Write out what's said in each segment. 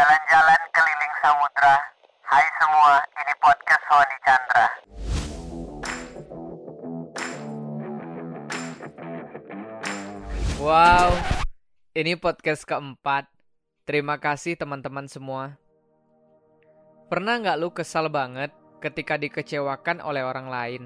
Jalan-jalan keliling samudra. Hai semua, ini podcast Sony Chandra. Wow, ini podcast keempat. Terima kasih teman-teman semua. Pernah nggak lu kesal banget ketika dikecewakan oleh orang lain?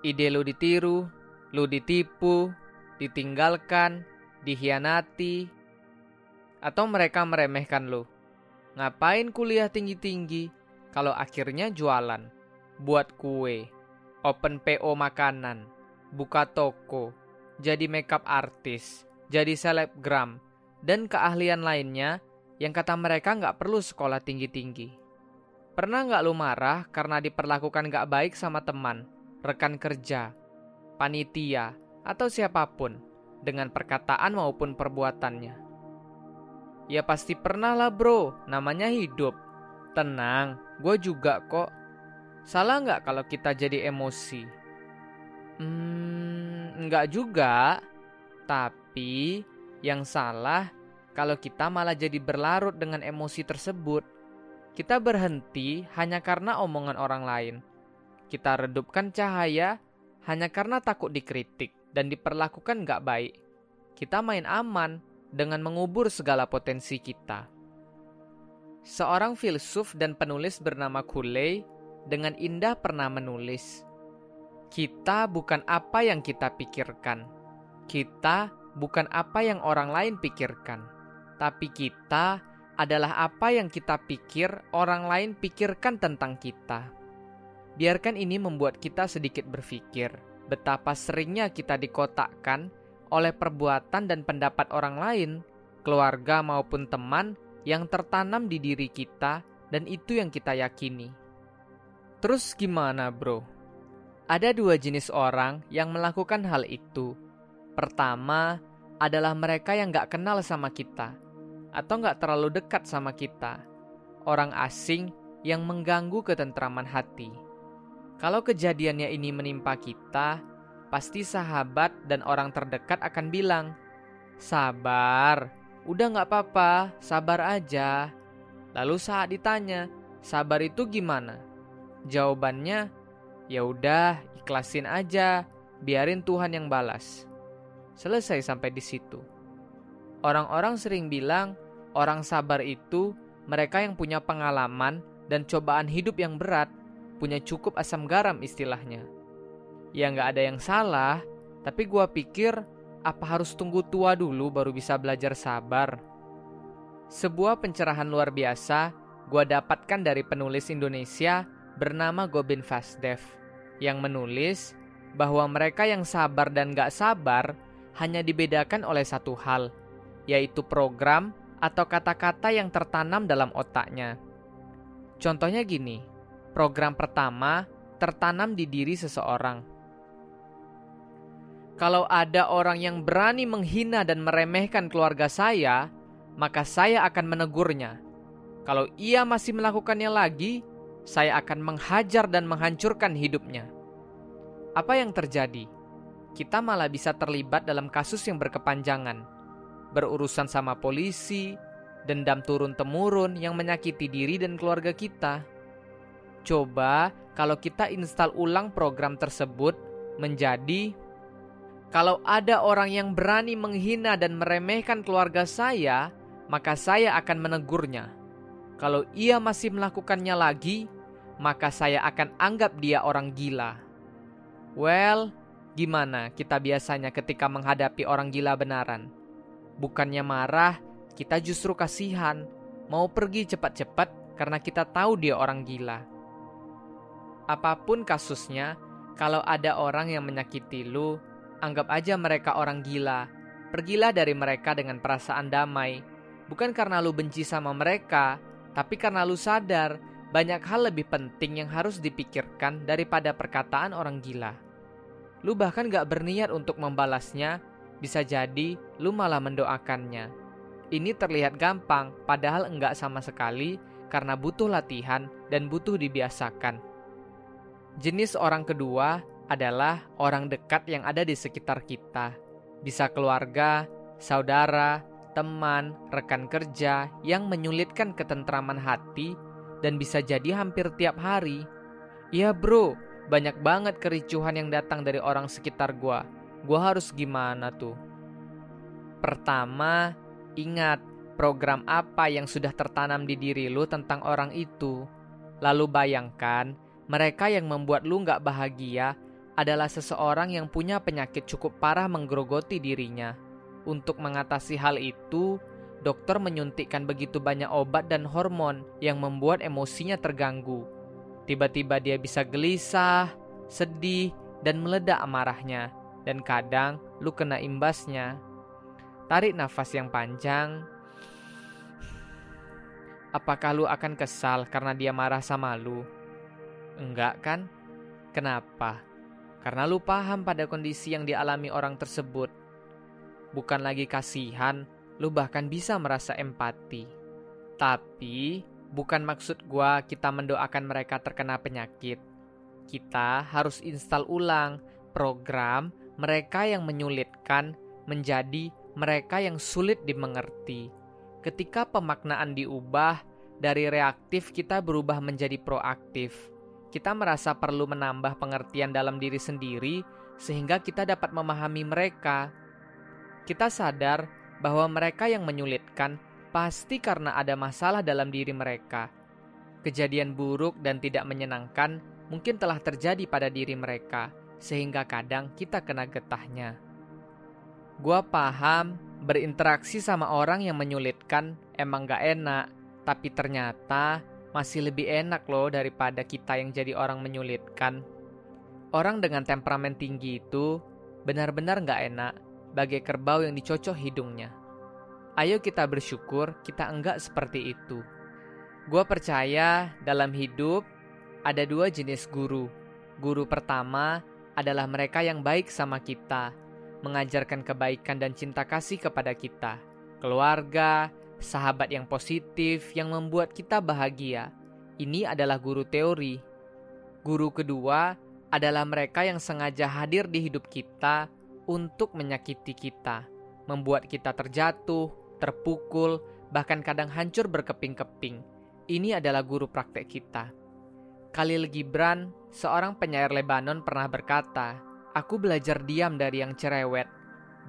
Ide lu ditiru, lu ditipu, ditinggalkan, dihianati, atau mereka meremehkan lu. Ngapain kuliah tinggi-tinggi kalau akhirnya jualan, buat kue, open PO makanan, buka toko, jadi makeup artis, jadi selebgram, dan keahlian lainnya yang kata mereka nggak perlu sekolah tinggi-tinggi. Pernah nggak lu marah karena diperlakukan nggak baik sama teman, rekan kerja, panitia, atau siapa pun dengan perkataan maupun perbuatannya? Ya pasti pernah lah bro, namanya hidup. Tenang, gue juga kok. Salah nggak kalau kita jadi emosi? Hmm, nggak juga. Tapi yang salah kalau kita malah jadi berlarut dengan emosi tersebut. Kita berhenti hanya karena omongan orang lain. Kita redupkan cahaya hanya karena takut dikritik dan diperlakukan nggak baik. Kita main aman dengan mengubur segala potensi kita. Seorang filsuf dan penulis bernama Cooley dengan indah pernah menulis, "Kita bukan apa yang kita pikirkan. Kita bukan apa yang orang lain pikirkan, tapi kita adalah apa yang kita pikir orang lain pikirkan tentang kita." Biarkan ini membuat kita sedikit berpikir betapa seringnya kita dikotakkan oleh perbuatan dan pendapat orang lain, keluarga maupun teman yang tertanam di diri kita dan itu yang kita yakini. Terus gimana bro? Ada dua jenis orang yang melakukan hal itu. Pertama adalah mereka yang gak kenal sama kita atau gak terlalu dekat sama kita. Orang asing yang mengganggu ketentraman hati. Kalau kejadiannya ini menimpa kita, pasti sahabat dan orang terdekat akan bilang, Sabar, udah gak apa-apa, sabar aja. Lalu saat ditanya, sabar itu gimana? Jawabannya, ya udah ikhlasin aja, biarin Tuhan yang balas. Selesai sampai di situ. Orang-orang sering bilang, orang sabar itu mereka yang punya pengalaman dan cobaan hidup yang berat, punya cukup asam garam istilahnya. Ya nggak ada yang salah, tapi gua pikir apa harus tunggu tua dulu baru bisa belajar sabar? Sebuah pencerahan luar biasa gua dapatkan dari penulis Indonesia bernama Gobin Fasdev yang menulis bahwa mereka yang sabar dan gak sabar hanya dibedakan oleh satu hal, yaitu program atau kata-kata yang tertanam dalam otaknya. Contohnya gini, Program pertama tertanam di diri seseorang. Kalau ada orang yang berani menghina dan meremehkan keluarga saya, maka saya akan menegurnya. Kalau ia masih melakukannya lagi, saya akan menghajar dan menghancurkan hidupnya. Apa yang terjadi? Kita malah bisa terlibat dalam kasus yang berkepanjangan, berurusan sama polisi, dendam turun-temurun yang menyakiti diri dan keluarga kita. Coba kalau kita install ulang program tersebut menjadi kalau ada orang yang berani menghina dan meremehkan keluarga saya, maka saya akan menegurnya. Kalau ia masih melakukannya lagi, maka saya akan anggap dia orang gila. Well, gimana kita biasanya ketika menghadapi orang gila benaran? Bukannya marah, kita justru kasihan, mau pergi cepat-cepat karena kita tahu dia orang gila. Apa pun kasusnya, kalau ada orang yang menyakiti lu, anggap aja mereka orang gila. Pergilah dari mereka dengan perasaan damai. Bukan karena lu benci sama mereka, tapi karena lu sadar banyak hal lebih penting yang harus dipikirkan daripada perkataan orang gila. Lu bahkan gak berniat untuk membalasnya, bisa jadi lu malah mendoakannya. Ini terlihat gampang, padahal enggak sama sekali karena butuh latihan dan butuh dibiasakan. Jenis orang kedua adalah orang dekat yang ada di sekitar kita. Bisa keluarga, saudara, teman, rekan kerja yang menyulitkan ketentraman hati dan bisa jadi hampir tiap hari. Iya bro, banyak banget kericuhan yang datang dari orang sekitar gua. Gua harus gimana tuh? Pertama, ingat program apa yang sudah tertanam di diri lu tentang orang itu. Lalu bayangkan, mereka yang membuat lu nggak bahagia adalah seseorang yang punya penyakit cukup parah menggerogoti dirinya. Untuk mengatasi hal itu, dokter menyuntikkan begitu banyak obat dan hormon yang membuat emosinya terganggu. Tiba-tiba dia bisa gelisah, sedih, dan meledak amarahnya. Dan kadang lu kena imbasnya. Tarik nafas yang panjang. Apakah lu akan kesal karena dia marah sama lu? Enggak kan? Kenapa? Karena lu paham pada kondisi yang dialami orang tersebut. Bukan lagi kasihan, lu bahkan bisa merasa empati. Tapi, bukan maksud gua kita mendoakan mereka terkena penyakit. Kita harus install ulang program mereka yang menyulitkan menjadi mereka yang sulit dimengerti. Ketika pemaknaan diubah dari reaktif kita berubah menjadi proaktif kita merasa perlu menambah pengertian dalam diri sendiri sehingga kita dapat memahami mereka. Kita sadar bahwa mereka yang menyulitkan pasti karena ada masalah dalam diri mereka. Kejadian buruk dan tidak menyenangkan mungkin telah terjadi pada diri mereka, sehingga kadang kita kena getahnya. Gua paham berinteraksi sama orang yang menyulitkan emang gak enak, tapi ternyata masih lebih enak loh daripada kita yang jadi orang menyulitkan. Orang dengan temperamen tinggi itu benar-benar nggak enak bagai kerbau yang dicocok hidungnya. Ayo kita bersyukur kita enggak seperti itu. Gua percaya dalam hidup ada dua jenis guru. Guru pertama adalah mereka yang baik sama kita, mengajarkan kebaikan dan cinta kasih kepada kita, keluarga, sahabat yang positif yang membuat kita bahagia. Ini adalah guru teori. Guru kedua adalah mereka yang sengaja hadir di hidup kita untuk menyakiti kita, membuat kita terjatuh, terpukul, bahkan kadang hancur berkeping-keping. Ini adalah guru praktek kita. Khalil Gibran, seorang penyair Lebanon pernah berkata, Aku belajar diam dari yang cerewet,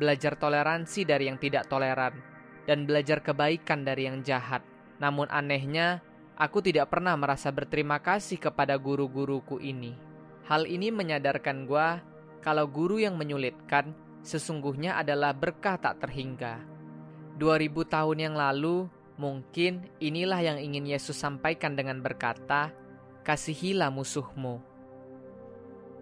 belajar toleransi dari yang tidak toleran, dan belajar kebaikan dari yang jahat. Namun anehnya, aku tidak pernah merasa berterima kasih kepada guru-guruku ini. Hal ini menyadarkan gua kalau guru yang menyulitkan sesungguhnya adalah berkah tak terhingga. 2000 tahun yang lalu, mungkin inilah yang ingin Yesus sampaikan dengan berkata, "Kasihilah musuhmu."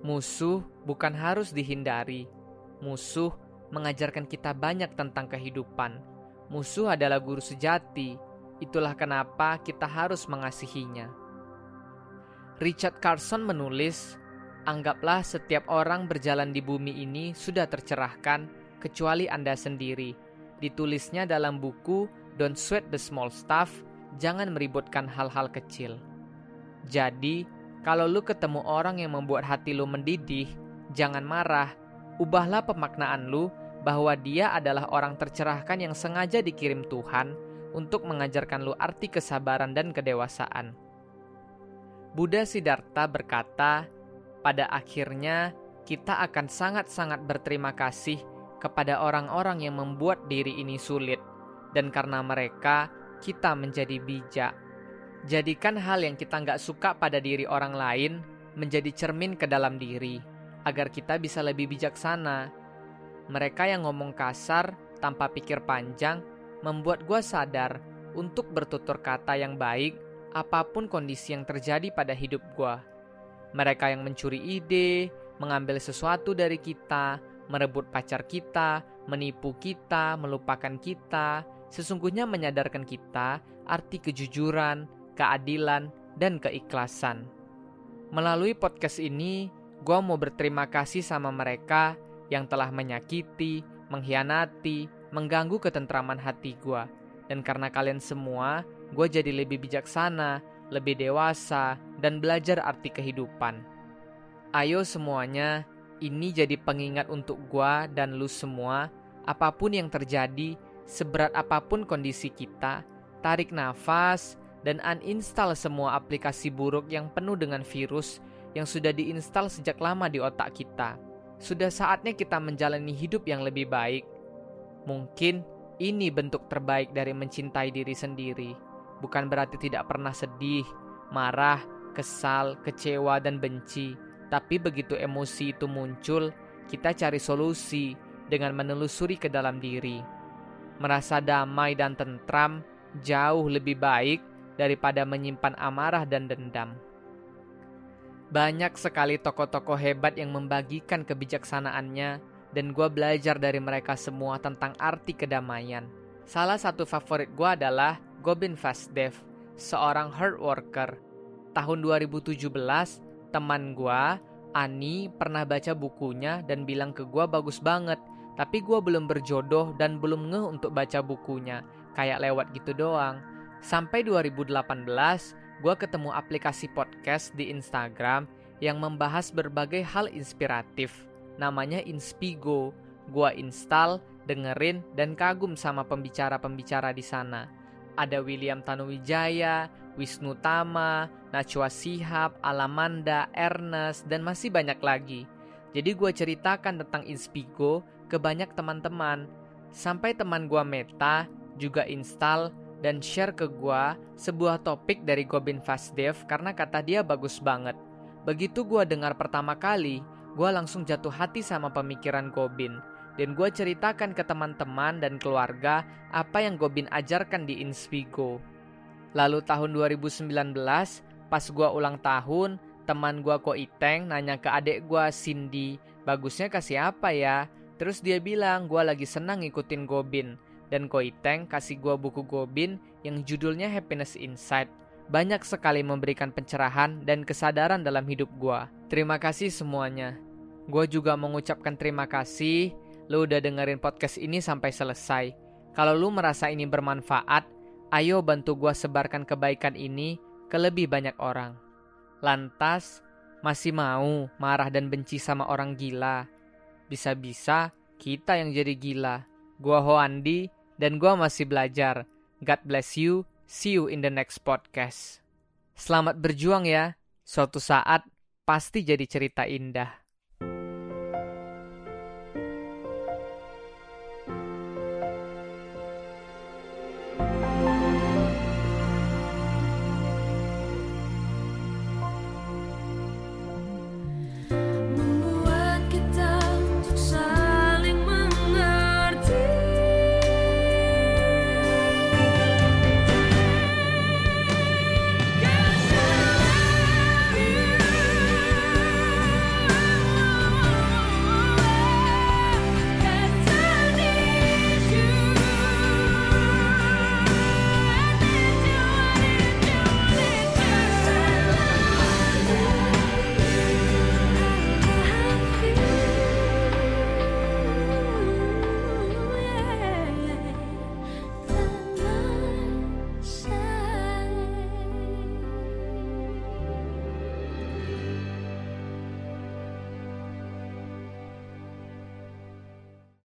Musuh bukan harus dihindari. Musuh mengajarkan kita banyak tentang kehidupan Musuh adalah guru sejati, itulah kenapa kita harus mengasihinya. Richard Carson menulis, Anggaplah setiap orang berjalan di bumi ini sudah tercerahkan, kecuali Anda sendiri. Ditulisnya dalam buku Don't Sweat the Small Stuff, jangan meributkan hal-hal kecil. Jadi, kalau lu ketemu orang yang membuat hati lu mendidih, jangan marah, ubahlah pemaknaan lu bahwa dia adalah orang tercerahkan yang sengaja dikirim Tuhan untuk mengajarkan lu arti kesabaran dan kedewasaan. Buddha Siddhartha berkata, pada akhirnya kita akan sangat-sangat berterima kasih kepada orang-orang yang membuat diri ini sulit, dan karena mereka kita menjadi bijak. Jadikan hal yang kita nggak suka pada diri orang lain menjadi cermin ke dalam diri, agar kita bisa lebih bijaksana mereka yang ngomong kasar tanpa pikir panjang membuat gue sadar untuk bertutur kata yang baik apa pun kondisi yang terjadi pada hidup gue. Mereka yang mencuri ide, mengambil sesuatu dari kita, merebut pacar kita, menipu kita, melupakan kita, sesungguhnya menyadarkan kita arti kejujuran, keadilan, dan keikhlasan. Melalui podcast ini, gue mau berterima kasih sama mereka yang telah menyakiti, mengkhianati, mengganggu ketentraman hati gue. Dan karena kalian semua, gue jadi lebih bijaksana, lebih dewasa, dan belajar arti kehidupan. Ayo semuanya, ini jadi pengingat untuk gue dan lu semua, apa pun yang terjadi, seberat apa pun kondisi kita, tarik nafas, dan uninstall semua aplikasi buruk yang penuh dengan virus yang sudah diinstal sejak lama di otak kita. Sudah saatnya kita menjalani hidup yang lebih baik. Mungkin ini bentuk terbaik dari mencintai diri sendiri. Bukan berarti tidak pernah sedih, marah, kesal, kecewa, dan benci. Tapi begitu emosi itu muncul, kita cari solusi dengan menelusuri ke dalam diri. Merasa damai dan tentram jauh lebih baik daripada menyimpan amarah dan dendam. Banyak sekali tokoh-tokoh hebat yang membagikan kebijaksanaannya dan gue belajar dari mereka semua tentang arti kedamaian. Salah satu favorit gue adalah Gobin Vasdev, seorang hard worker. Tahun 2017, teman gue, Ani, pernah baca bukunya dan bilang ke gue bagus banget, tapi gue belum berjodoh dan belum ngeh untuk baca bukunya, kayak lewat gitu doang. Sampai 2018, gue ketemu aplikasi podcast di Instagram yang membahas berbagai hal inspiratif namanya Inspigo. Gua install, dengerin, dan kagum sama pembicara-pembicara di sana. Ada William Tanuwijaya, Wisnu Tama, Najwa Sihab, Alamanda, Ernest, dan masih banyak lagi. Jadi gue ceritakan tentang Inspigo ke banyak teman-teman. Sampai teman gue Meta juga install dan share ke gue sebuah topik dari Gobin Fasdev karena kata dia bagus banget. Begitu gue dengar pertama kali, gue langsung jatuh hati sama pemikiran Gobin. Dan gue ceritakan ke teman-teman dan keluarga apa yang Gobin ajarkan di Inspigo. Lalu tahun 2019, pas gue ulang tahun, teman gue Ko Iteng nanya ke adik gue Cindy, bagusnya kasih apa ya? Terus dia bilang gue lagi senang ngikutin Gobin. Dan Ko Iteng kasih gue buku Gobin yang judulnya Happiness Inside banyak sekali memberikan pencerahan dan kesadaran dalam hidup gue. Terima kasih semuanya. Gue juga mengucapkan terima kasih lo udah dengerin podcast ini sampai selesai. Kalau lo merasa ini bermanfaat, ayo bantu gue sebarkan kebaikan ini ke lebih banyak orang. Lantas, masih mau marah dan benci sama orang gila? Bisa-bisa kita yang jadi gila. Gua Hoandi dan gua masih belajar. God bless you. See you in the next podcast. Selamat berjuang ya. Suatu saat pasti jadi cerita indah.